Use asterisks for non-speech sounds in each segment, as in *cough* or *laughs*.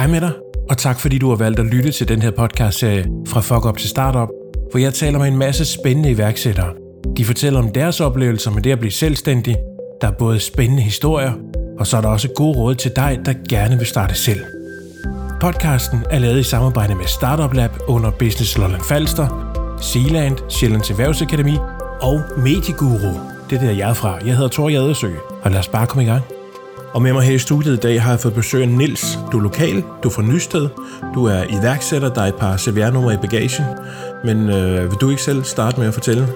Hej med dig, og tak fordi du har valgt at lytte til den her podcast-serie Fra Fuck Up til Startup, hvor jeg taler med en masse spændende iværksættere. De fortæller om deres oplevelser med det at blive selvstændig. Der er både spændende historier, og så er der også gode råd til dig, der gerne vil starte selv. Podcasten er lavet i samarbejde med Startup Lab under Business Lolland Falster, Sealand, Sjællands Erhvervsakademi og Medieguru. Det er der, jeg er fra. Jeg hedder Thor Jadersø, og lad os bare komme i gang. Og med mig her i studiet i dag har jeg fået besøg af Nils. Du er lokal, du er fra Nysted, du er iværksætter, der er et par CVR-numre i bagagen. Men øh, vil du ikke selv starte med at fortælle?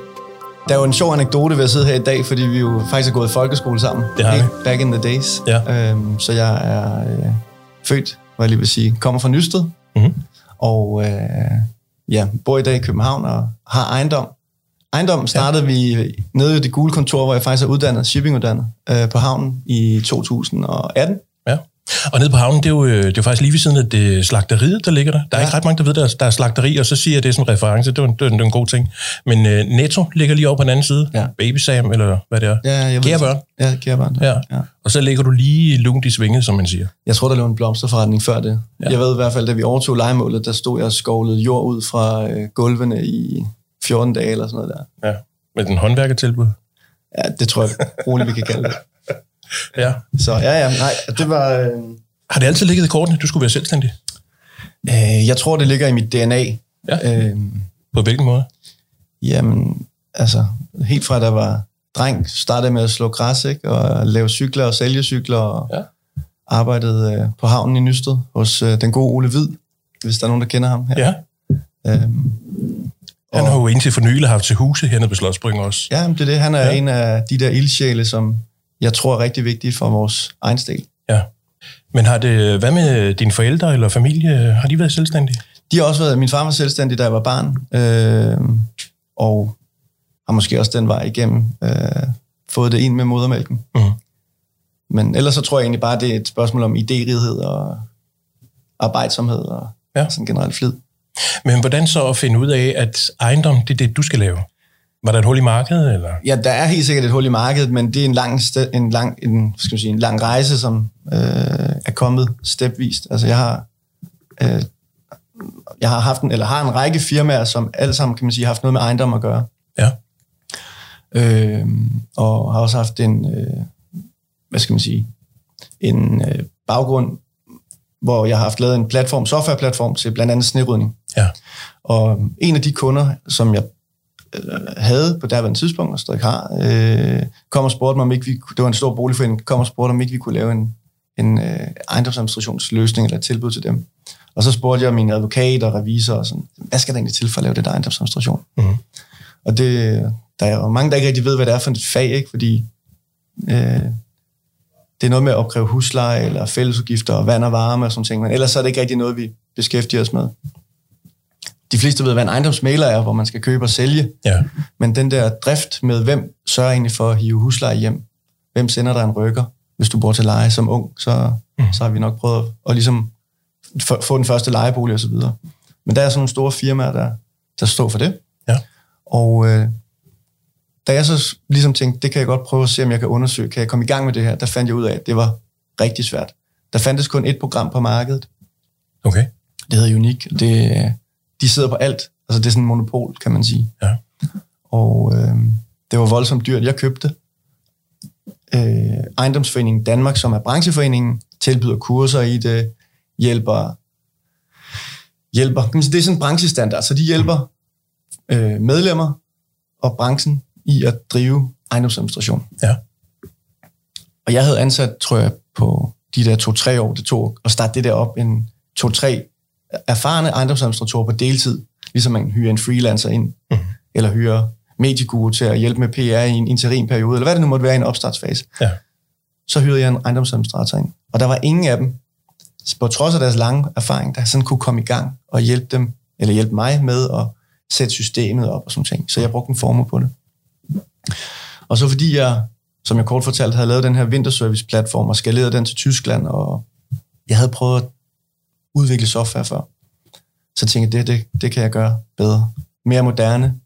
Der er jo en sjov anekdote ved at sidde her i dag, fordi vi jo faktisk har gået i folkeskole sammen. Det har vi. Back in the days. Ja. Øhm, så jeg er øh, født, hvad jeg lige vil sige, kommer fra Nysted. Mhm. Og øh, ja, bor i dag i København og har ejendom. Ejendom startede ja. vi nede i det gule kontor, hvor jeg faktisk er uddannet, shippinguddannet, øh, på havnen i 2018. Ja. Og nede på havnen, det er jo, øh, det er jo faktisk lige ved siden af det slagteriet, der ligger der. Der er Ja. ikke ret mange, der ved, der er, der er slagteri, og så siger jeg det som reference. Det er, en, det er, en, det er en god ting. Men øh, Netto ligger lige over på den anden side. Ja. Baby Sam, eller hvad det er. Ja, jeg ved- Kære børn. Ja, kære børn. Ja. ja. Og så ligger du lige lunt i svinget, som man siger. Jeg tror, der lå en blomsterforretning før det. Ja. Jeg ved i hvert fald, da vi overtog legemålet, der stod jeg og skovlede jord ud fra øh, gulvene i 14 dage eller sådan noget der. Ja. Med den håndværkertilbud. Ja, det tror jeg roligt, vi kan kalde det. *laughs* Ja. Så ja, ja, nej, det var... Øh, Har det altid ligget i kortene, du skulle være selvstændig? øh, jeg tror, det ligger i mit DNA. Ja. Øh, På hvilken måde? jamen, altså, helt fra da jeg var dreng, startede med at slå græs, ikke? Og lave cykler og sælge cykler, og ja. arbejdede øh, på havnen i Nysted hos øh, den gode Ole Hvid, hvis der er nogen, der kender ham her. Ja. Øhm, Han har jo indtil for nylig haft til huse hernede på Slotsbryggen også. Ja, men det er det. Han er Ja. en af de der ildsjæle, som jeg tror er rigtig vigtige for vores egen stil. Ja. Men har det, hvad med dine forældre eller familie? Har de været selvstændige? De har også været, min far var selvstændig, da jeg var barn, øh, og har måske også den vej igennem øh, fået det ind med modermælken. Mhm. Men ellers så tror jeg egentlig bare, det er et spørgsmål om idérighed og arbejdsomhed og ja. sådan generelt flid. Men hvordan så at finde ud af, at ejendom, det er det, du skal lave? Var der et hul i markedet, eller? Ja, der er helt sikkert et hul i markedet, men det er en lang, ste- en lang, en, skal man sige, en lang rejse, som øh, er kommet stepvist. Altså jeg har, øh, jeg har haft en, eller har en række firmaer, som alle sammen, kan man sige, har haft noget med ejendom at gøre. Ja. Øh, og har også haft en, øh, hvad skal man sige, en øh, baggrund, hvor jeg har haft lavet en platform, softwareplatform til blandt andet snerydning. Ja. Og en af de kunder, som jeg øh, havde på daværende tidspunkt, og stadig har, øh, kom og spurgte mig, om ikke vi, det var en stor boligforening, kom og spurgte, om ikke vi kunne lave en, en øh, ejendomsadministrationsløsning eller et tilbud til dem. Og så spurgte jeg mine advokater og revisorer, og sådan, hvad skal der egentlig til for at lave det der ejendomsadministration? Mhm. Og det, der er jo mange, der ikke rigtig ved, hvad det er for et fag, ikke? fordi øh, det er noget med at opkræve husleje eller fællesudgifter og vand og varme og sådan ting, men ellers er det ikke rigtig noget, vi beskæftiger os med. De fleste ved, hvad en ejendomsmaler er, hvor man skal købe og sælge, Ja. men den der drift med, hvem sørger egentlig for at hive husleje hjem? Hvem sender dig en rykker, hvis du bor til leje som ung? Så, Mm. så har vi nok prøvet at, at ligesom få, få den første lejebolig og så videre. Men der er sådan nogle store firmaer, der, der står for det. Ja. Og øh, da jeg så ligesom tænkte, det kan jeg godt prøve at se, om jeg kan undersøge, kan jeg komme i gang med det her, der fandt jeg ud af, at det var rigtig svært. Der fandtes kun et program på markedet, Okay. det hedder Unik. Det, øh, de sidder på alt. Altså det er sådan en monopol, kan man sige. Ja. Og øh, det var voldsomt dyrt. Jeg købte. Øh, Ejendomsforeningen Danmark, som er brancheforeningen, tilbyder kurser i det, hjælper, hjælper. Det er sådan en branchestandard, så de hjælper øh, medlemmer og branchen i at drive ejendomsadministration. Ja. Og jeg havde ansat, tror jeg, på de der to-tre år, det tog at starte det der op, en to-tre erfarne ejendomsadministratorer på deltid, ligesom man hyrer en freelancer ind, Mhm. eller hyrer medieguru til at hjælpe med PR i en interimperiode, eller hvad det nu måtte være i en opstartsfase. Ja. Så hyrede jeg en ejendomsadministrator ind. Og der var ingen af dem, på trods af deres lange erfaring, der sådan kunne komme i gang og hjælpe dem, eller hjælpe mig med at sætte systemet op og sådan ting. Så jeg brugte en formue på det. Og så fordi jeg, som jeg kort fortalt, havde lavet den her vinterservice-platform og skaleret den til Tyskland, og jeg havde prøvet at udvikle software før, så tænkte jeg, det, det, det kan jeg gøre bedre. Mere moderne,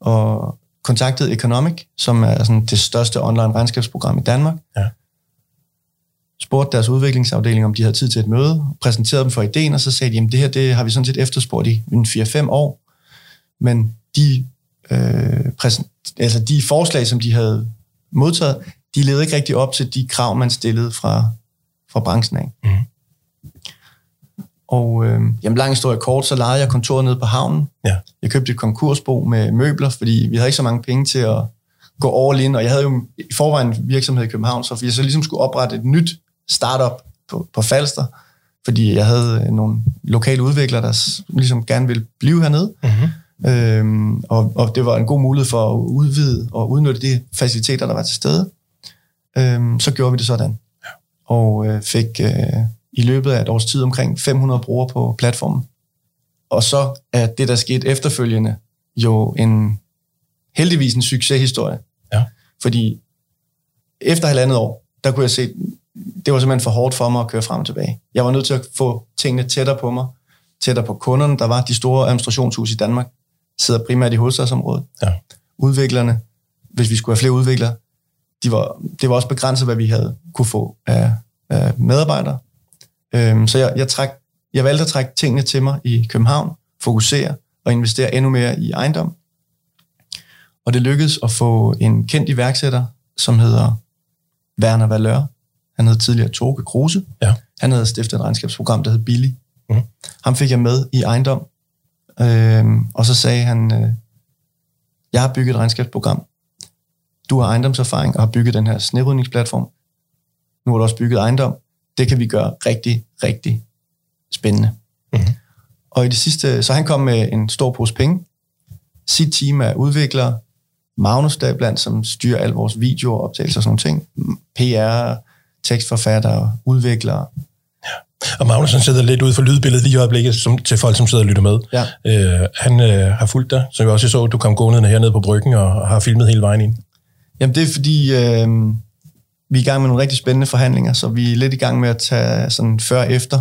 og kontaktede Economic, som er sådan det største online regnskabsprogram i Danmark. Ja. spurgte deres udviklingsafdeling, om de havde tid til et møde, præsenterede dem for ideen, og så sagde de, jamen det her det har vi sådan set efterspurgt i en 4-5 år, men de, øh, præsent, altså de forslag, som de havde modtaget, de levede ikke rigtig op til de krav, man stillede fra, fra branchen af. Mm. Og øh, jamen, lang historie kort, så lejede jeg kontoret nede på havnen. Ja. Jeg købte et konkursbo med møbler, fordi vi havde ikke så mange penge til at gå all in, og jeg havde jo i forvejen en virksomhed i København, så jeg så ligesom skulle oprette et nyt startup på, på Falster, fordi jeg havde nogle lokale udviklere, der ligesom gerne ville blive hernede. Mm-hmm. Øhm, og, og det var en god mulighed for at udvide og udnytte de faciliteter, der var til stede. Øhm, så gjorde vi det sådan. Ja. Og øh, fik øh, i løbet af et års tid omkring 500 brugere på platformen. Og så er det, der skete efterfølgende, jo en heldigvis en succeshistorie. Ja. Fordi efter halvandet år, der kunne jeg se, det var simpelthen for hårdt for mig at køre frem og tilbage. Jeg var nødt til at få tingene tættere på mig, tættere på kunderne. Der var de store administrationshus i Danmark, sidder primært i hovedstadsområdet. Ja. Udviklerne, hvis vi skulle have flere udviklere, de var, det var også begrænset, hvad vi havde kunne få af, af medarbejdere. Øhm, så jeg, jeg, træk, jeg valgte at trække tingene til mig i København, fokusere og investere endnu mere i ejendom. Og det lykkedes at få en kendt iværksætter, som hedder Werner Valør. Han hed tidligere Toge Kruse. Ja. Han havde stiftet et regnskabsprogram, der hed Billy. Mm. Ham fik jeg med i ejendom. Øhm, og så sagde han, øh, jeg har bygget et regnskabsprogram. Du har ejendomserfaring og har bygget den her snerydningsplatform. Nu har du også bygget ejendom. Det kan vi gøre rigtig, rigtig spændende. Mm. Og i det sidste, så han kom med en stor pose penge. Sit team af udviklere, Magnus der blandt, som styrer alle vores videoer, optagelser og sådan nogle ting. PR, tekstforfattere, udviklere. Og Magnus han sidder lidt ude for lydbilledet lige i øjeblikket, som, til folk, som sidder og lytter med. Ja. Øh, han øh, har fulgt dig, så jeg også så, at du kom gående hernede på bryggen og, og har filmet hele vejen ind. Jamen det er fordi, øh, vi er i gang med nogle rigtig spændende forhandlinger, så vi er lidt i gang med at tage sådan før og efter.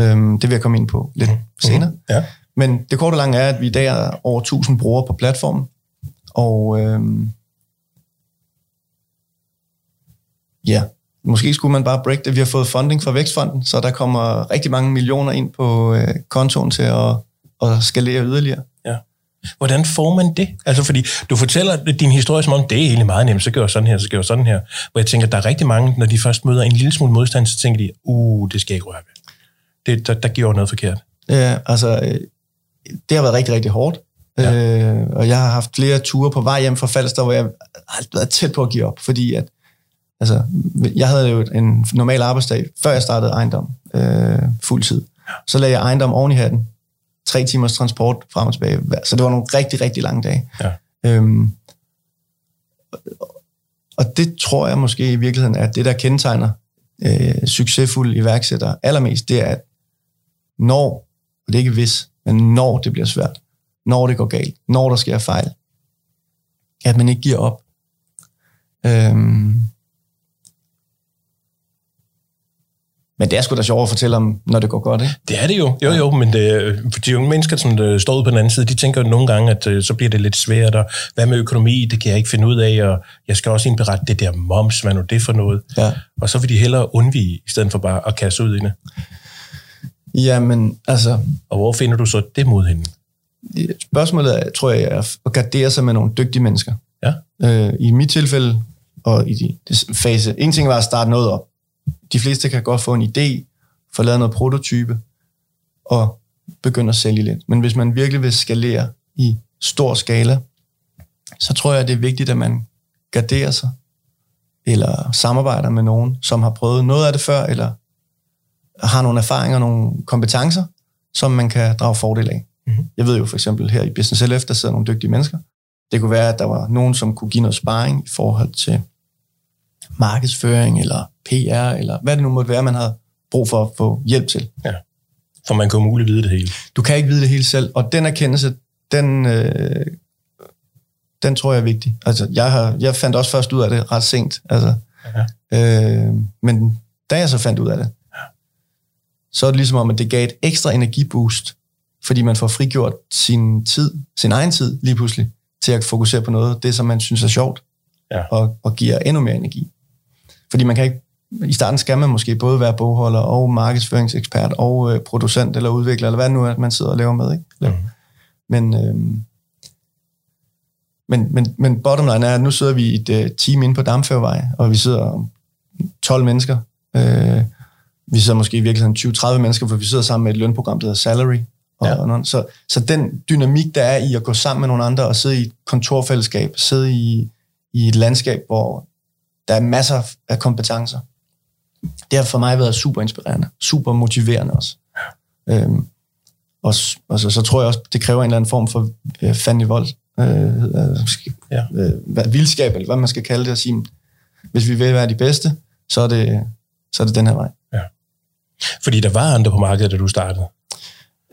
Øh, det vil jeg komme ind på lidt mm. senere. Ja. Men det korte og lange er, at vi i dag er over 1000 brugere på platformen, og øh, ja, måske skulle man bare break det. Vi har fået funding fra Vækstfonden, så der kommer rigtig mange millioner ind på øh, kontoen til at, at skalere yderligere. Hvordan får man det? Altså fordi du fortæller din historie som om, det er egentlig meget nemt, så gør jeg sådan her, så gør jeg sådan her. Hvor jeg tænker, der er rigtig mange, når de først møder en lille smule modstand, så tænker de, uh, det skal jeg ikke røre ved. Det, der, der giver noget forkert. Ja, altså, øh, det har været rigtig, rigtig hårdt. Ja. Øh, og jeg har haft flere ture på vej hjem fra Falster, hvor jeg har været tæt på at give op, fordi at, altså, jeg havde jo en normal arbejdsdag, før jeg startede ejendom øh, fuldtid. Så lagde jeg ejendom oven i hatten. Tre timers transport frem og tilbage. Så det var nogle rigtig, rigtig lange dage. Ja. Øhm, og det tror jeg måske i virkeligheden er det, der kendetegner øh, succesfulde iværksættere allermest, det er, at når, og det er ikke hvis, men når det bliver svært, når det går galt, når der sker fejl, at man ikke giver op. Øhm, men det er sgu da sjovt at fortælle om, når det går godt, ikke? Det er det jo, jo jo, men det, for de unge mennesker, som øh, står ude på den anden side, de tænker jo nogle gange, at øh, så bliver det lidt svært, og hvad med økonomi, det kan jeg ikke finde ud af, og jeg skal også indberette det der moms, hvad nu det for noget. Ja. Og så vil de hellere undvige, i stedet for bare at kaste ud i det. Jamen, altså, Og hvor finder du så det mod hende? spørgsmålet er, tror jeg, er at gardere sig med nogle dygtige mennesker. Ja. Øh, I mit tilfælde, og i de, det fase, en ting var at starte noget op. De fleste kan godt få en idé, få lavet noget prototype, og begynde at sælge lidt. Men hvis man virkelig vil skalere i stor skala, så tror jeg, det er vigtigt, at man garderer sig, eller samarbejder med nogen, som har prøvet noget af det før, eller har nogle erfaringer, nogle kompetencer, som man kan drage fordel af. Mhm. Jeg ved jo for eksempel her i Business LF, der sidder nogle dygtige mennesker. Det kunne være, at der var nogen, som kunne give noget sparring i forhold til markedsføring, eller PR, eller hvad det nu måtte være, man havde brug for at få hjælp til. For man kan umuligt vide det hele. Du kan ikke vide det hele selv, og den erkendelse, den, øh, den tror jeg er vigtig. Altså, jeg, har, jeg fandt også først ud af det ret sent. Altså, øh, men da jeg så fandt ud af det, så er det ligesom om, at det gav et ekstra energiboost, fordi man får frigjort sin tid, sin egen tid lige pludselig, til at fokusere på noget, det som man synes er sjovt, Ja. og, og giver endnu mere energi. Fordi man kan ikke i starten skal man måske både være bogholder og markedsføringsekspert og øh, producent eller udvikler, eller hvad nu er, man sidder og laver med. Ikke? Mm. Men, øh, men, men, men bottom line er, at nu sidder vi i et uh, team inde på Damfærvej, og vi sidder 12 mennesker. Øh, vi sidder måske i virkeligheden 20-30 mennesker, for vi sidder sammen med et lønprogram, der hedder Salary. Og, ja. og så, så den dynamik, der er i at gå sammen med nogle andre og sidde i et kontorfællesskab, sidde i, i et landskab, hvor der er masser af kompetencer, det har for mig været super inspirerende, super motiverende også. Øhm, og, og så, så tror jeg også, det kræver en eller anden form for øh, fandelig vold, øh, øh, ja. øh, vildskab, eller hvad man skal kalde det, at sige, hvis vi vil være de bedste, så er det, så er det den her vej. Ja. Fordi der var andre på markedet, da du startede?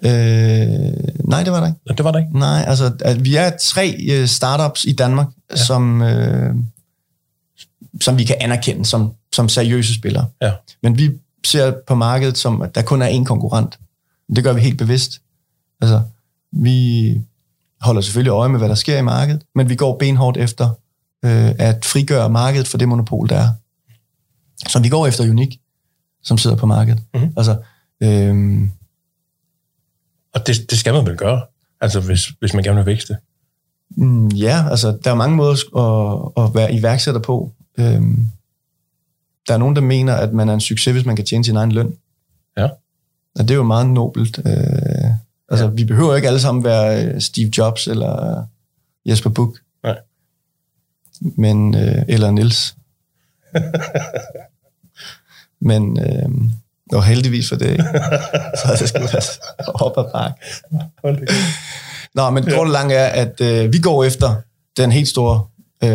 Øh, nej, det var der ikke. Det var der ikke? Nej, altså, at vi er tre øh, startups i Danmark, ja. som, øh, som vi kan anerkende som, som seriøse spillere. Ja. Men vi ser på markedet som, at der kun er én konkurrent. Det gør vi helt bevidst. Altså, vi holder selvfølgelig øje med, hvad der sker i markedet, men vi går benhårdt efter øh, at frigøre markedet for det monopol, der er. Så vi går efter Unik, som sidder på markedet. Mm-hmm. Altså, øh, og det, det skal man vel gøre, altså hvis, hvis man gerne vil vækste? Mm, ja, altså der er mange måder at, at være iværksætter på. Øhm, der er nogen, der mener, at man er en succes, hvis man kan tjene sin egen løn. Ja. Og det er jo meget nobelt. Øh, altså, ja. vi behøver ikke alle sammen være øh, Steve Jobs eller Jesper Buch. Nej. Men, øh, eller Nils. *laughs* Men, øh, og heldigvis for det, ikke? *laughs* så det skulle være op ad bakke. Nå, men det langt er, at øh, vi går efter den helt store øh,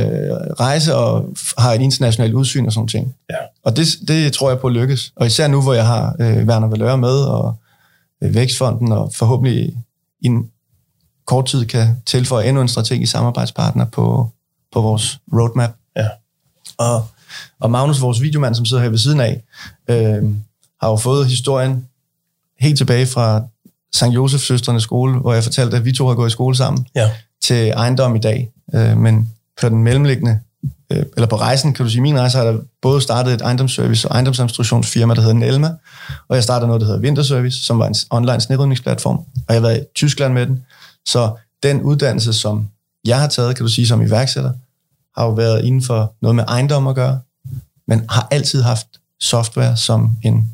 rejse og har et internationalt udsyn og sådan ting. Ja. Og det, det tror jeg på lykkes. Og især nu, hvor jeg har øh, Werner Valør med og øh, Vækstfonden, og forhåbentlig i en kort tid kan tilføje endnu en strategisk samarbejdspartner på, på vores roadmap. Ja. Og, og Magnus, vores videomand, som sidder her ved siden af, øh, har jo fået historien helt tilbage fra St. Josefs Søstrenes skole, hvor jeg fortalte, at vi to har gået i skole sammen, ja. til ejendom i dag. Øh, men på den mellemliggende, øh, eller på rejsen, kan du sige, min rejse har der både startet et ejendomsservice og ejendomsadministrationsfirma, der hedder Nelma, og jeg startede noget, der hedder Vinterservice, som var en online snedrydningsplatform, og jeg har været i Tyskland med den. Så den uddannelse, som jeg har taget, kan du sige, som iværksætter, har jo været inden for noget med ejendom at gøre, men har altid haft software som en,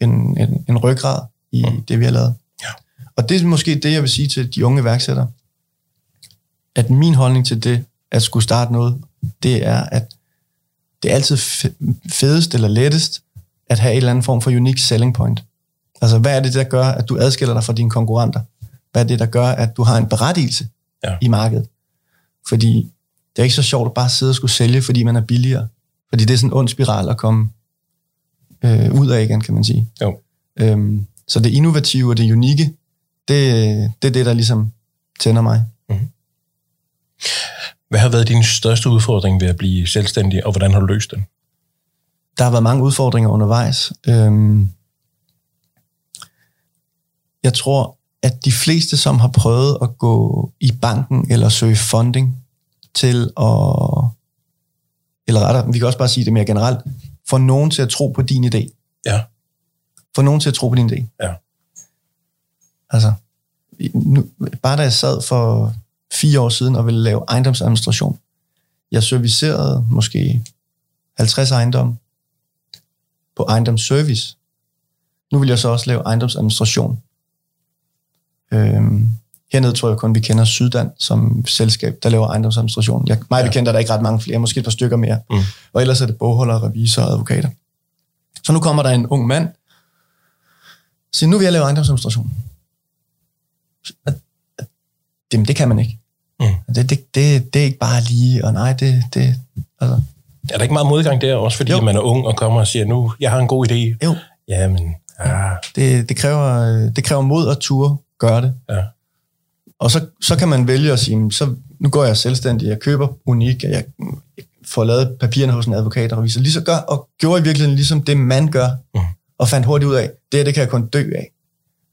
en, en, en ryggrad i mm. det, vi har lavet. Og det er måske det, jeg vil sige til de unge iværksættere, at min holdning til det at skulle starte noget, det er, at det er altid fedest eller lettest at have en eller anden form for unique selling point. Altså, hvad er det, der gør, at du adskiller dig fra dine konkurrenter? Hvad er det, der gør, at du har en berettigelse ja. i markedet? Fordi det er ikke så sjovt at bare sidde og skulle sælge, fordi man er billigere. Fordi det er sådan en ond spiral at komme øh, ud af igen, kan man sige. Jo. Øhm, så det innovative og det unikke, det, det er det, der ligesom tænder mig. Mm-hmm. Hvad har været din største udfordring ved at blive selvstændig, og hvordan har du løst den? Der har været mange udfordringer undervejs. Øhm, jeg tror, at de fleste, som har prøvet at gå i banken eller søge funding til at, eller rettere, vi kan også bare sige det mere generelt, få nogen til at tro på din idé. Ja. Få nogen til at tro på din idé. Ja. Altså, nu, bare da jeg sad for fire år siden og ville lave ejendomsadministration. Jeg servicerede måske 50 ejendomme på ejendomsservice. Nu vil jeg så også lave ejendomsadministration. Øhm, hernede tror jeg kun, vi kender Syddan som selskab, der laver ejendomsadministration. Jeg, mig ja. bekendt er der ikke ret mange flere, måske et par stykker mere. Mm. Og ellers er det bogholdere, revisorer og advokater. Så nu kommer der en ung mand, siger, nu vil jeg lave ejendomsadministration. Jamen, det kan man ikke. Mm. Det, det, det, det er ikke bare lige, og nej, det... det altså. Er der ikke meget modgang der, også fordi jo. man er ung og kommer og siger, nu, jeg har en god idé? Jo. Jamen, ja. Det, det, kræver, det kræver mod at ture gøre det. Ja. Og så, så kan man vælge at sige, så nu går jeg selvstændig, jeg køber unik, jeg får lavet papirerne hos en advokat og revisor, lige så gør, og gjorde i virkeligheden ligesom det, man gør, mm. og fandt hurtigt ud af, det her, det kan jeg kun dø af.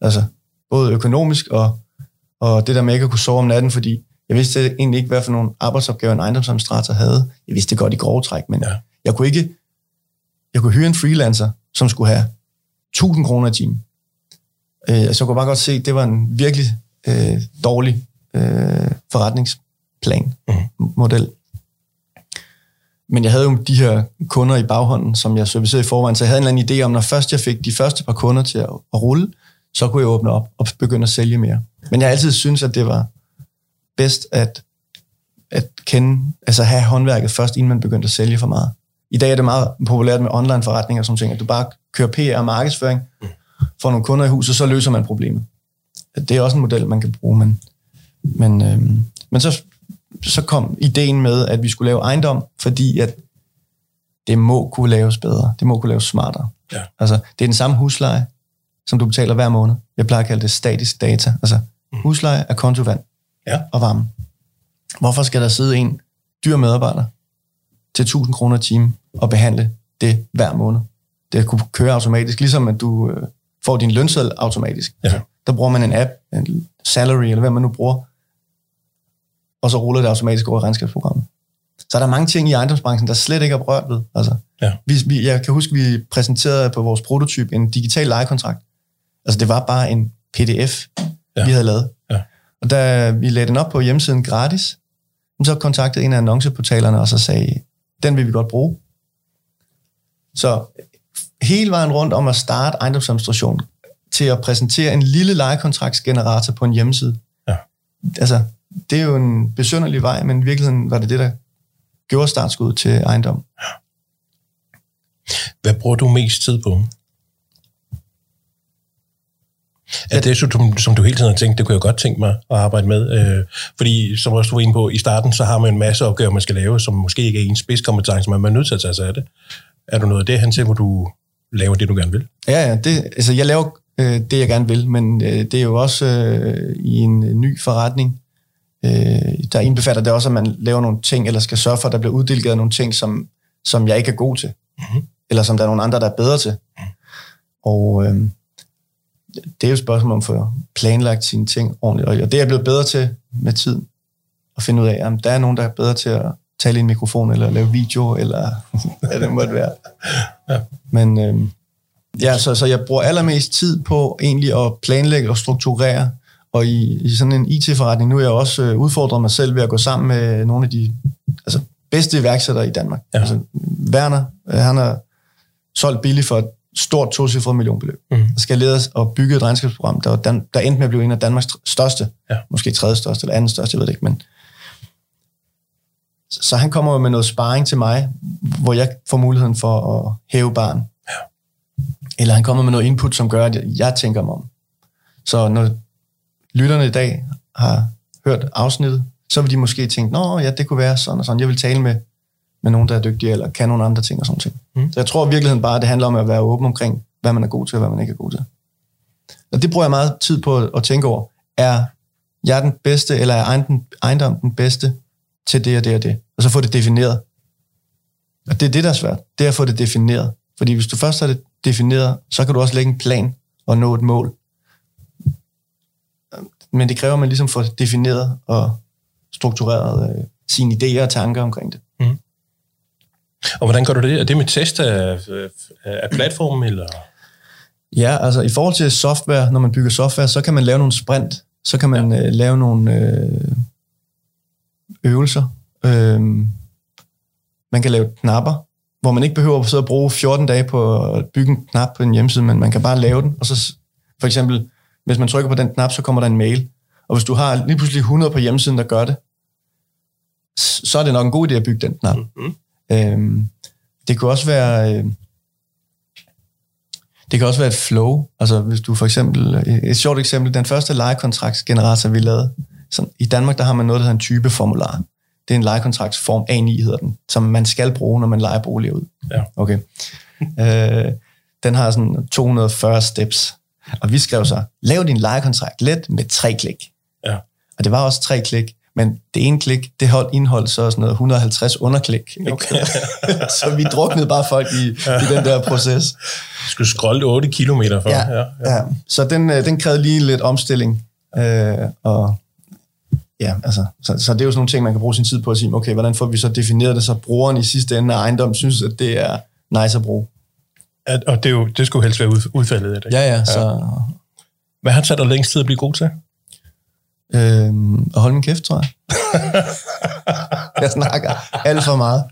Altså, både økonomisk og, og det der med ikke at kunne sove om natten, fordi jeg vidste egentlig ikke, hvad for nogle arbejdsopgaver en ejendomsadministrator havde. Jeg vidste det godt i grove træk, men ja. jeg kunne ikke jeg kunne hyre en freelancer, som skulle have 1000 kroner i timen. Øh, så jeg kunne bare godt se, at det var en virkelig øh, dårlig øh, forretningsplan, mm. model. Men jeg havde jo de her kunder i baghånden, som jeg servicerede i forvejen, så jeg havde en eller anden idé om, når først jeg fik de første par kunder til at, at rulle, så kunne jeg åbne op og begynde at sælge mere. Men jeg har altid synes, at det var bedst at, at kende, altså have håndværket først, inden man begyndte at sælge for meget. I dag er det meget populært med online forretninger og sådan ting, at du bare kører PR og markedsføring, får nogle kunder i huset, så løser man problemet. Det er også en model, man kan bruge, men, men, øhm, men så, så kom ideen med, at vi skulle lave ejendom, fordi at det må kunne laves bedre. Det må kunne laves smartere. Ja. Altså, det er den samme husleje, som du betaler hver måned. Jeg plejer at kalde det statisk data. Altså, mm. husleje er kontovand ja. og varme. Hvorfor skal der sidde en dyr medarbejder til 1000 kroner i time og behandle det hver måned? Det kunne køre automatisk, ligesom at du øh, får din lønseddel automatisk. Ja. Der bruger man en app, en salary, eller hvad man nu bruger, og så ruller det automatisk over i regnskabsprogrammet. Så er der mange ting i ejendomsbranchen, der slet ikke er berørt ved. Altså, ja. vi, vi, jeg kan huske, vi præsenterede på vores prototyp en digital lejekontrakt. Altså, det var bare en pdf, ja. vi havde lavet. Ja. Og da vi lagde den op på hjemmesiden gratis, så kontaktede en af annonceportalerne og så sagde, den vil vi godt bruge. Så hele vejen rundt om at starte ejendomsadministration til at præsentere en lille lejekontraktsgenerator på en hjemmeside. Ja. Altså, det er jo en besynderlig vej, men i virkeligheden var det det, der gjorde startskud til ejendom. Ja. Hvad bruger du mest tid på? Er det, som, som du hele tiden har tænkt, det kunne jeg godt tænke mig at arbejde med? Øh, fordi, som også du var inde på, i starten, så har man en masse opgaver, man skal lave, som måske ikke er en spidskompetence, men man er nødt til at tage sig af det. Er du noget af det, han siger, hvor du laver det, du gerne vil? Ja, ja. Det, altså, jeg laver øh, det, jeg gerne vil, men øh, det er jo også øh, i en ny forretning. Øh, der indbefatter det også, at man laver nogle ting, eller skal sørge for, at der bliver uddelegeret nogle ting, som, som jeg ikke er god til. Mm-hmm. Eller som der er nogle andre, der er bedre til. Mm. Og øh, det er jo et spørgsmål om at få planlagt sine ting ordentligt. Og det er jeg blevet bedre til med tiden. At finde ud af, at der er nogen, der er bedre til at tale i en mikrofon, eller lave video, eller *laughs* hvad det måtte være. Ja. Men øh, ja, så, så jeg bruger allermest tid på egentlig at planlægge og strukturere, og i, i sådan en IT-forretning, nu er jeg også øh, udfordret mig selv ved at gå sammen med nogle af de altså, bedste iværksættere i Danmark. Ja. Altså, Werner, øh, han har solgt billigt for stort tocifret millionbeløb. Mm. skal ledes og bygge et regnskabsprogram, der, Dan, der endte med at blive en af Danmarks største, ja. måske tredje største eller anden største, jeg ved det ikke, men så han kommer med noget sparring til mig, hvor jeg får muligheden for at hæve barn. Ja. Eller han kommer med noget input, som gør, at jeg tænker mig om. Så når lytterne i dag har hørt afsnittet, så vil de måske tænke, nå ja, det kunne være sådan og sådan. Jeg vil tale med, med nogen, der er dygtige, eller kan nogle andre ting og sådan ting. Mm. Så jeg tror i virkeligheden bare, at det handler om at være åben omkring, hvad man er god til, og hvad man ikke er god til. Og det bruger jeg meget tid på at tænke over. Er jeg den bedste, eller er ejendom den bedste til det og det og det? Og så få det defineret. Og det er det, der er svært. Det er at få det defineret. Fordi hvis du først har det defineret, så kan du også lægge en plan og nå et mål. Men det kræver, at man ligesom får defineret og struktureret øh, sine idéer og tanker omkring det. Og hvordan gør du det? Er det med test af, af platformen, eller? Ja, altså i forhold til software, når man bygger software, så kan man lave nogle sprint, så kan man ja. øh, lave nogle øh, øvelser. Øh, man kan lave knapper, hvor man ikke behøver at sidde og bruge 14 dage på at bygge en knap på en hjemmeside, men man kan bare lave den, og så for eksempel, hvis man trykker på den knap, så kommer der en mail. Og hvis du har lige pludselig 100 på hjemmesiden, der gør det, så er det nok en god idé at bygge den knap. Mm-hmm. Øhm, det kunne også være... Øh, det kan også være et flow. Altså hvis du for eksempel, et sjovt eksempel, den første lejekontraktsgenerator, vi lavede, så i Danmark, der har man noget, der hedder en typeformular. Det er en lejekontraktsform, A9 hedder den, som man skal bruge, når man lejer boliger ud. Ja. Okay. *laughs* øh, den har sådan 240 steps. Og vi skrev så, lav din lejekontrakt let med tre klik. Ja. Og det var også tre klik. Men det ene klik, det hold, indhold så sådan noget 150 underklik. Okay. *laughs* så vi druknede bare folk i, i den der proces. Du skulle scrolle 8 kilometer for. Ja, ja, ja. ja. Så den, øh, den krævede lige lidt omstilling. Øh, og ja, altså, så, så det er jo sådan nogle ting, man kan bruge sin tid på at sige, okay, hvordan får vi så defineret det, så brugeren i sidste ende af ejendom synes, at det er nice at bruge. At, og det, er jo, det skulle helst være ud, udfaldet af det. Ja, ja, så... Hvad har taget dig længst tid at blive god til? Øhm, at holde min kæft, tror jeg. *laughs* jeg snakker alt for meget.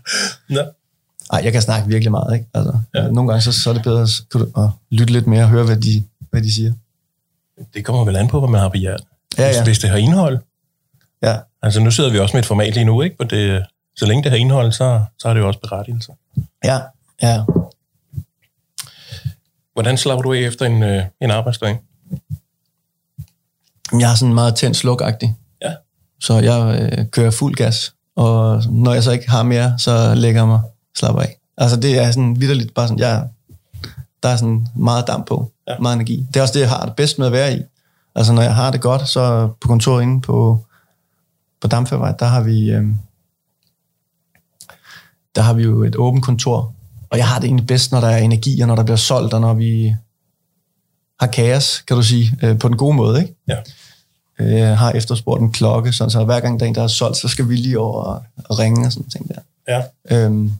Nå. Ej, jeg kan snakke virkelig meget, ikke? Altså, ja. Nogle gange så, så er det bedre at, at lytte lidt mere og høre, hvad de, hvad de siger. Det kommer vel an på, hvad man har på hjertet. Ja, Hvis, ja. hvis det har indhold. Ja, Altså nu sidder vi også med et format lige nu, ikke? Og det, så længe det har indhold, så, så er det jo også berettigelse. ja, ja. Hvordan slapper du af efter en, øh, en arbejdsdag? Jeg er sådan meget tændt slukagtig. Ja. Så jeg øh, kører fuld gas. Og når jeg så ikke har mere, så lægger jeg mig slapper af. Altså det er sådan vidderligt bare sådan, jeg, der er sådan meget damp på, ja. meget energi. Det er også det, jeg har det bedst med at være i. Altså når jeg har det godt, så på kontoret inde på, på Damfærvej, der har vi, øh, der har vi jo et åbent kontor. Og jeg har det egentlig bedst, når der er energi, og når der bliver solgt, og når vi har kaos, kan du sige, øh, på den gode måde, ikke? Ja. Øh, Jeg har efterspurgt en klokke, sådan, så hver gang der er en, der er solgt, så skal vi lige over og, og ringe og sådan ting der. Ja. Øhm,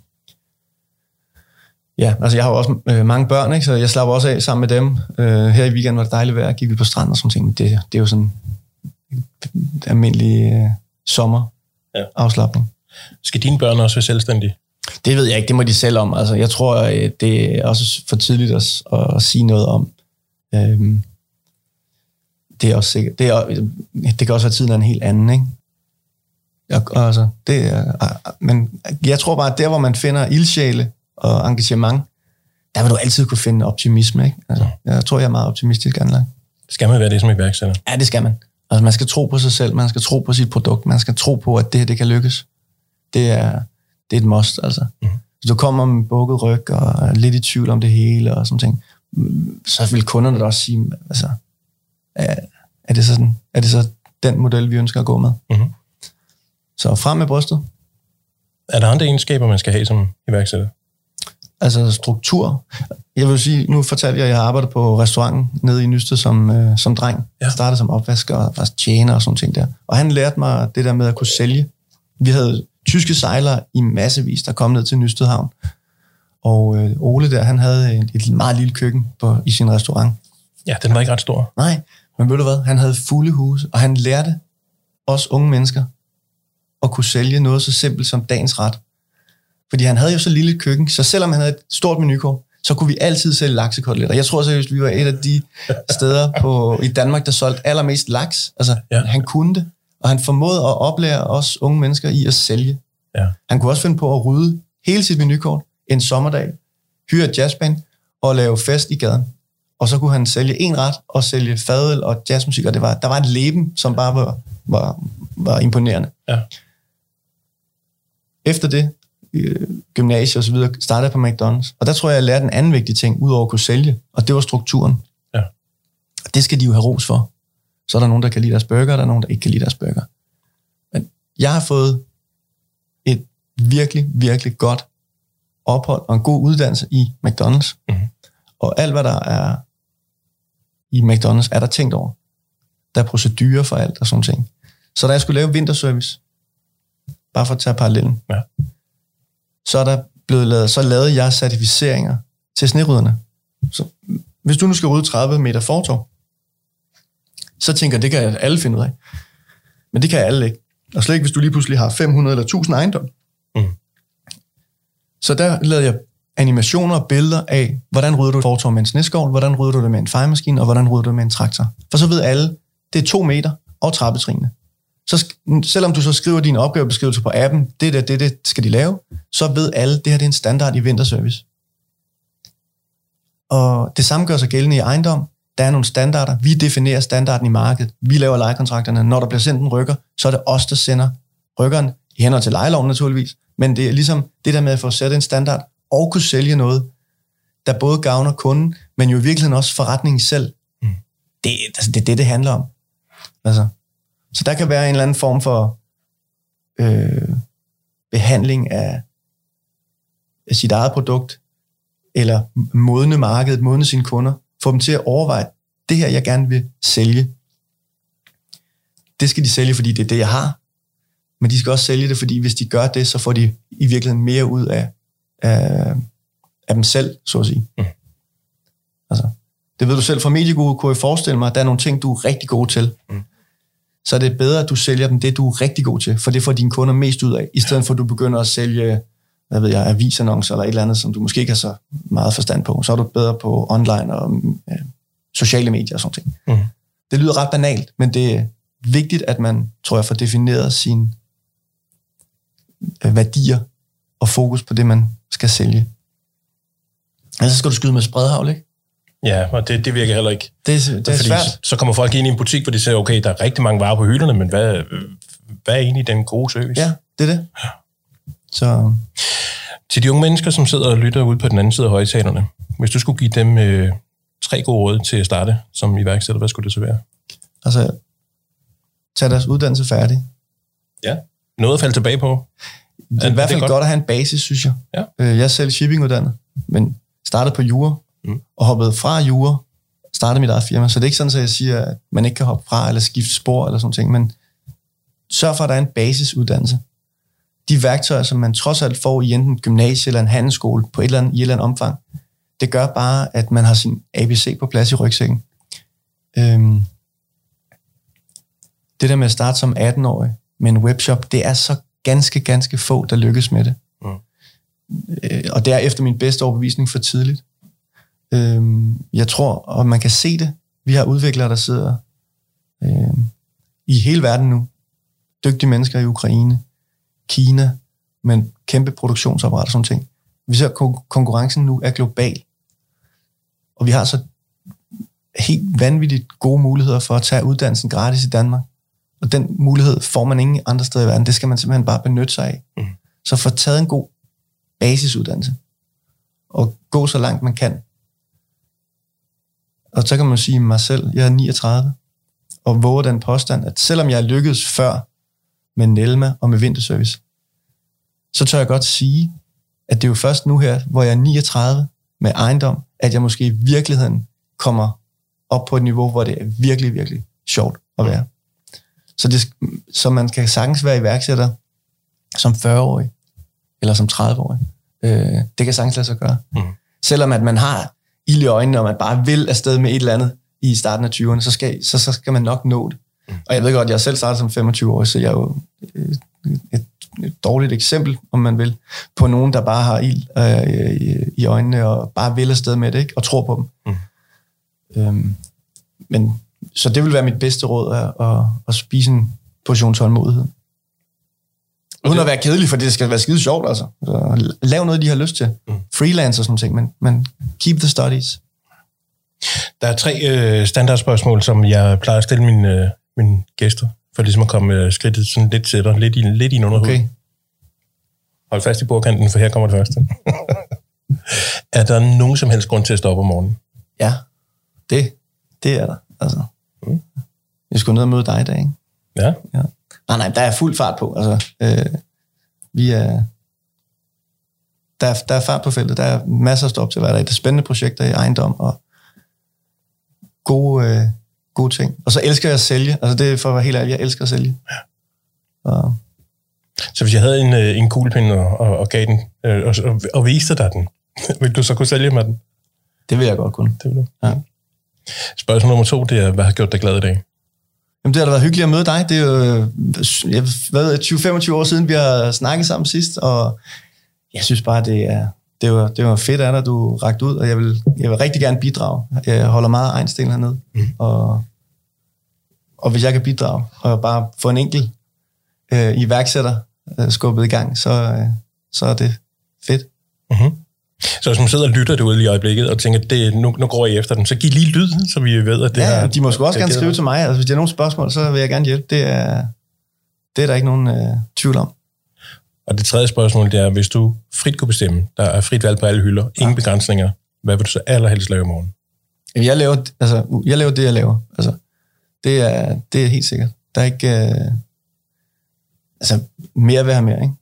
ja, altså jeg har jo også øh, mange børn, ikke? så jeg slapper også af sammen med dem. Øh, her i weekenden var det dejligt vejr, gik vi på stranden og sådan ting. Det, det er jo sådan en almindelig øh, sommer Ja. afslappning. Skal dine børn også være selvstændige? Det ved jeg ikke, det må de selv om. Altså, jeg tror, øh, det er også for tidligt at, at sige noget om. Øhm, det er også sikkert. Det, er, det kan også være tiden er en helt anden, ikke? Jeg, altså, det er, men jeg tror bare, at der, hvor man finder ildsjæle og engagement, der vil du altid kunne finde optimisme, ikke? Altså, jeg tror, jeg er meget optimistisk anlagt. Skal man være det som iværksætter? Ja, det skal man. Altså, man skal tro på sig selv, man skal tro på sit produkt, man skal tro på, at det her, det kan lykkes. Det er, det er et must, altså. Mm. Hvis du kommer med bukket ryg og lidt i tvivl om det hele og sådan ting, så vil kunderne da også sige, altså, er, er, det sådan, er det så den model, vi ønsker at gå med? Mhm. Så frem med brystet. Er der andre egenskaber, man skal have som iværksætter? Altså struktur. Jeg vil sige, nu fortalte jeg, at jeg har arbejdet på restauranten nede i Nysted som, øh, som dreng. Ja. Jeg startede som opvasker og var tjener og sådan ting der. Og han lærte mig det der med at kunne sælge. Vi havde tyske sejlere i massevis, der kom ned til Nysted Havn. Og øh, Ole der, han havde et, et meget lille køkken på, i sin restaurant. Ja, den var ikke ret stor. Nej, men ved du hvad? Han havde fulde huse, og han lærte os unge mennesker at kunne sælge noget så simpelt som dagens ret. Fordi han havde jo så lille et køkken, så selvom han havde et stort menukort, så kunne vi altid sælge laksekoteletter. Jeg tror seriøst, vi var et af de *laughs* steder på, i Danmark, der solgte allermest laks. Altså, ja. han kunne det, og han formåede at oplære os unge mennesker i at sælge. Ja. Han kunne også finde på at rydde hele sit menukort en sommerdag, hyre et jazzband og lave fest i gaden. Og så kunne han sælge en ret og sælge fadøl og jazzmusik, og det var, der var et leben, som bare var, var, var imponerende. Ja. Efter det, øh, gymnasie og så videre, startede jeg på McDonald's. Og der tror jeg, jeg lærte en anden vigtig ting, udover at kunne sælge, og det var strukturen. Ja. Og det skal de jo have ros for. Så er der nogen, der kan lide deres burger, og der er nogen, der ikke kan lide deres burger. Men jeg har fået et virkelig, virkelig godt ophold og en god uddannelse i McDonald's. Mhm. Og alt, hvad der er i McDonald's, er der tænkt over. Der er procedurer for alt og sådan ting. Så da jeg skulle lave vinterservice, bare for at tage parallellen, Ja. så er der blevet lavet, så lavede jeg certificeringer til snerydderne. Så hvis du nu skal rydde 30 meter fortov, så tænker jeg, det kan alle finde ud af. Men det kan alle ikke. Og slet ikke, hvis du lige pludselig har 500 eller 1000 ejendom. Så der lavede jeg animationer og billeder af, hvordan rydder du et fortov med en sneskovl, hvordan rydder du det med en fejemaskine, og hvordan rydder du det med en traktor. For så ved alle, det er to meter og trappetrinene. Så sk- selvom du så skriver din opgavebeskrivelse på appen, det der, det, det skal de lave, så ved alle, det her det er en standard i vinterservice. Og det samme gør sig gældende i ejendom. Der er nogle standarder. Vi definerer standarden i markedet. Vi laver lejekontrakterne. Når der bliver sendt en rykker, så er det os, der sender rykkeren, i henhold til lejeloven naturligvis. Men det er ligesom det der med at få sat en standard og kunne sælge noget, der både gavner kunden, men jo i virkeligheden også forretningen selv. Mm. Det, altså, det er det, det handler om. Altså, så der kan være en eller anden form for øh, behandling af, af sit eget produkt, eller modne markedet, modne sine kunder, få dem til at overveje, det her, jeg gerne vil sælge, det skal de sælge, fordi det er det, jeg har. Men de skal også sælge det, fordi hvis de gør det, så får de i virkeligheden mere ud af, af, af dem selv, så at sige. Mm. Det ved du selv fra Medieguru, kunne jeg forestille mig, at der er nogle ting, du er rigtig god til. Mm. Så er det bedre, at du sælger dem det, du er rigtig god til, for det får dine kunder mest ud af, i stedet for at du begynder at sælge hvad ved jeg, avisannoncer eller et eller andet, som du måske ikke har så meget forstand på. Så er du bedre på online og øh, sociale medier og sådan ting. Mm. Det lyder ret banalt, men det er vigtigt, at man, tror jeg, får defineret sine øh, værdier og fokus på det, man skal sælge. Ellers skal du skyde med spredhavl, ikke? Ja, og det, det virker heller ikke. Det, er, det er Fordi svært. Så kommer folk ind i en butik, hvor de siger, okay, der er rigtig mange varer på hylderne, men hvad, hvad er egentlig den gode service? Ja, det er det. Ja. Så... Til de unge mennesker, som sidder og lytter ud på den anden side af højtalerne, hvis du skulle give dem øh, tre gode råd til at starte som iværksætter, hvad skulle det så være? Altså, tag deres uddannelse færdig. Ja, noget at falde tilbage på. Det er i hvert fald godt. godt at have en basis, synes jeg. Ja. Øh, jeg er selv shippinguddannet, men startede på jura, mm. og hoppede fra jura, startede mit eget firma. Så det er ikke sådan, at jeg siger, at man ikke kan hoppe fra eller skifte spor eller sådan ting, men sørg for, at der er en basisuddannelse. De værktøjer, som man trods alt får i enten gymnasie eller en handelsskole på et eller andet, i et eller andet omfang, det gør bare, at man har sin ABC på plads i rygsækken. Øhm, det der med at starte som 18-årig med en webshop, det er så ganske, ganske få, der lykkes med det. Mm. Øh, og det er efter min bedste overbevisning for tidligt. Øhm, jeg tror, og man kan se det, vi har udviklere, der sidder øhm, i hele verden nu. Dygtige mennesker i Ukraine, Kina, med kæmpe produktionsapparat og sådan ting. Vi ser, at konkurrencen nu er global. Og vi har så helt vanvittigt gode muligheder for at tage uddannelsen gratis i Danmark. Og den mulighed får man ingen andre steder i verden. Det skal man simpelthen bare benytte sig af. Mm. Så få taget en god basisuddannelse. Og gå så langt man kan. Og så kan man sige mig selv, jeg er 39, og våger den påstand, at selvom jeg lykkedes før med Nelma og med Vinterservice, så tør jeg godt sige, at det er jo først nu her, hvor jeg er 39 med ejendom, at jeg måske i virkeligheden kommer op på et niveau, hvor det er virkelig, virkelig sjovt at være. Så, det, så man kan sagtens være iværksætter som 40-årig, eller som 30-årig. Øh, det kan sagtens lade sig gøre. Mm. Selvom at man har ild i øjnene, og man bare vil afsted med et eller andet i starten af 20'erne, så skal, så, så skal man nok nå det. Mm. Og jeg ved godt, jeg selv startede som 25-årig, så jeg er jo et, et, et dårligt eksempel, om man vil, på nogen, der bare har ild øh, i, i øjnene, og bare vil afsted med det, ikke? og tror på dem. Mm. Øhm, men så det vil være mit bedste råd, at, at, at spise en portion tålmodighed. Uden det... at være kedelig, for det skal være skide sjovt, altså. Så lav noget, de har lyst til. Mm. Freelance og sådan ting, men, men keep the studies. Der er tre øh, standardspørgsmål, som jeg plejer at stille mine, øh, mine gæster, for ligesom at komme øh, skridtet sådan lidt til lidt i, lidt i en underhud. Okay. Hold fast i bordkanten, for her kommer det første. *laughs* er der nogen som helst grund til at stoppe om morgenen? Ja, det, det er der. Altså. Mm. Jeg skulle ned og møde dig i dag, ikke? Ja. ja. Nej, nej, der er fuld fart på. Altså, øh, vi er, der, er, der er fart på feltet. Der er masser af stop til hver dag. Der er spændende projekter i ejendom og gode, øh, gode ting. Og så elsker jeg at sælge. Altså det er for at være helt ærlig, jeg elsker at sælge. Ja. Og, så hvis jeg havde en, øh, en kuglepind og, og, og gav den, øh, og, og, og viste dig den, *laughs* ville du så kunne sælge med den? Det vil jeg godt kunne. Det vil du? Ja. Spørgsmål nummer to, det er, hvad har gjort dig glad i dag? Jamen, det har da været hyggeligt at møde dig. Det er jo jeg ved, 20-25 år siden, vi har snakket sammen sidst, og jeg synes bare, det er, det var, det var fedt af dig, du ragt ud, og jeg vil, jeg vil rigtig gerne bidrage. Jeg holder meget egensten hernede, mm. og, og hvis jeg kan bidrage, og bare få en enkelt øh, iværksætter øh, skubbet i gang, så, øh, så er det fedt. Mm-hmm. Så hvis man sidder og lytter derude lige i øjeblikket, og tænker, det, nu, nu går jeg efter den, så giv lige lyd, så vi ved, at det ja, er... de må sgu også gerne skrive til mig. Altså, hvis de har nogle spørgsmål, så vil jeg gerne hjælpe. Det er, det er der ikke nogen øh, tvivl om. Og det tredje spørgsmål, det er, hvis du frit kunne bestemme, der er frit valg på alle hylder, ingen ja. begrænsninger, hvad vil du så allerhelst lave i morgen? Jeg laver, altså, jeg laver det, jeg laver. Altså, det, er, det er helt sikkert. Der er ikke... Øh, altså, mere vil have mere, ikke?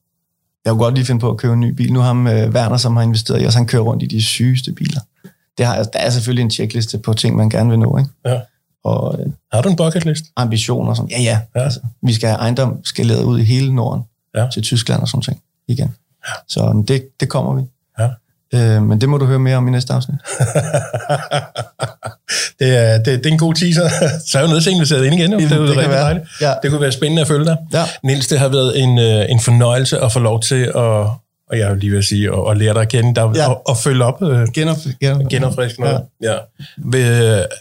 Jeg kunne godt lige finde på at købe en ny bil. Nu har ham øh, Werner, som har investeret i os, han kører rundt i de sygeste biler. Det har, der er selvfølgelig en checkliste på ting, man gerne vil nå. Ikke? Ja. Og, øh, har du en bucket list? Ambitioner sådan. Ja, ja. ja. Altså, vi skal have ejendom skaleret ud i hele Norden ja. til Tyskland og sådan ting igen. Ja. Så det, det kommer vi. Ja. Øh, men det må du høre mere om i næste afsnit. *laughs* det, er, det, det er en god teaser. *laughs* Så er jo noget til inviteret ind igen. Jo. Det, det, det, kan være. Ja. det kunne være spændende at følge dig. Ja. Niels, det har været en, øh, en fornøjelse at få lov til at og jeg vil lige sige, at, at lære dig at kende, der, ja. og, og følge op. Øh, Genop, genop, genopfriske noget. Ja. Ja. Vil,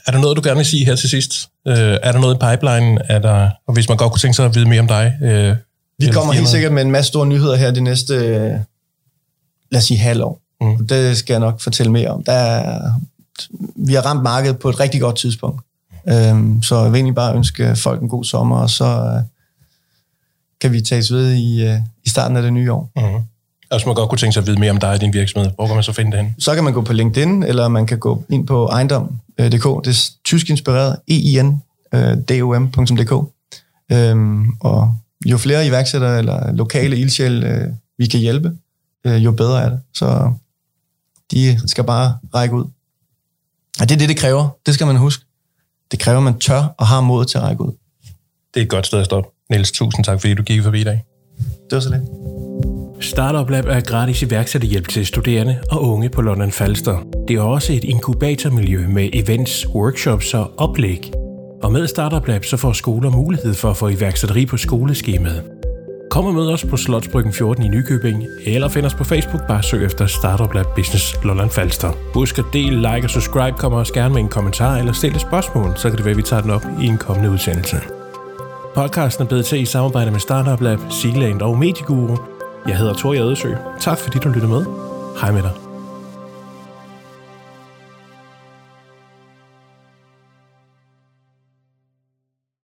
er der noget, du gerne vil sige her til sidst? Øh, er der noget i pipeline? Er der, og hvis man godt kunne tænke sig at vide mere om dig? Øh, Vi kommer helt sikkert med en masse store nyheder her de næste, øh, lad os sige, halvår. Mm. Det skal jeg nok fortælle mere om. Der er, vi har ramt markedet på et rigtig godt tidspunkt. Øhm, så jeg vil egentlig bare ønske folk en god sommer, og så øh, kan vi tages ved i, øh, i starten af det nye år. Mm. Og hvis man godt kunne tænke sig at vide mere om dig og din virksomhed, hvor kan man så finde det hen? Så kan man gå på LinkedIn, eller man kan gå ind på ejendom.dk. Det er tysk inspireret, ein.dom.dk. Øhm, og jo flere iværksættere eller lokale ildsjæl, øh, vi kan hjælpe, øh, jo bedre er det. Så de skal bare række ud. Og det er det, det kræver. Det skal man huske. Det kræver, at man tør og har mod til at række ud. Det er et godt sted at stoppe. Niels, tusind tak, fordi du gik forbi i dag. Det var så lidt. Startup Lab er gratis iværksætterhjælp til studerende og unge på London Falster. Det er også et inkubatormiljø med events, workshops og oplæg. Og med Startup Lab så får skoler mulighed for at få iværksætteri på skoleskemaet. Kom og mød os på Slotsbryggen 14 i Nykøbing, eller find os på Facebook, bare søg efter Startup Lab Business Lolland Falster. Husk at del, like og subscribe, kommer også gerne med en kommentar eller stille et spørgsmål, så kan det være, at vi tager den op i en kommende udsendelse. Podcasten er blevet til i samarbejde med Startup Lab, Sealand og Medieguru. Jeg hedder Tor Jadesø. Tak fordi du lyttede med. Hej med dig.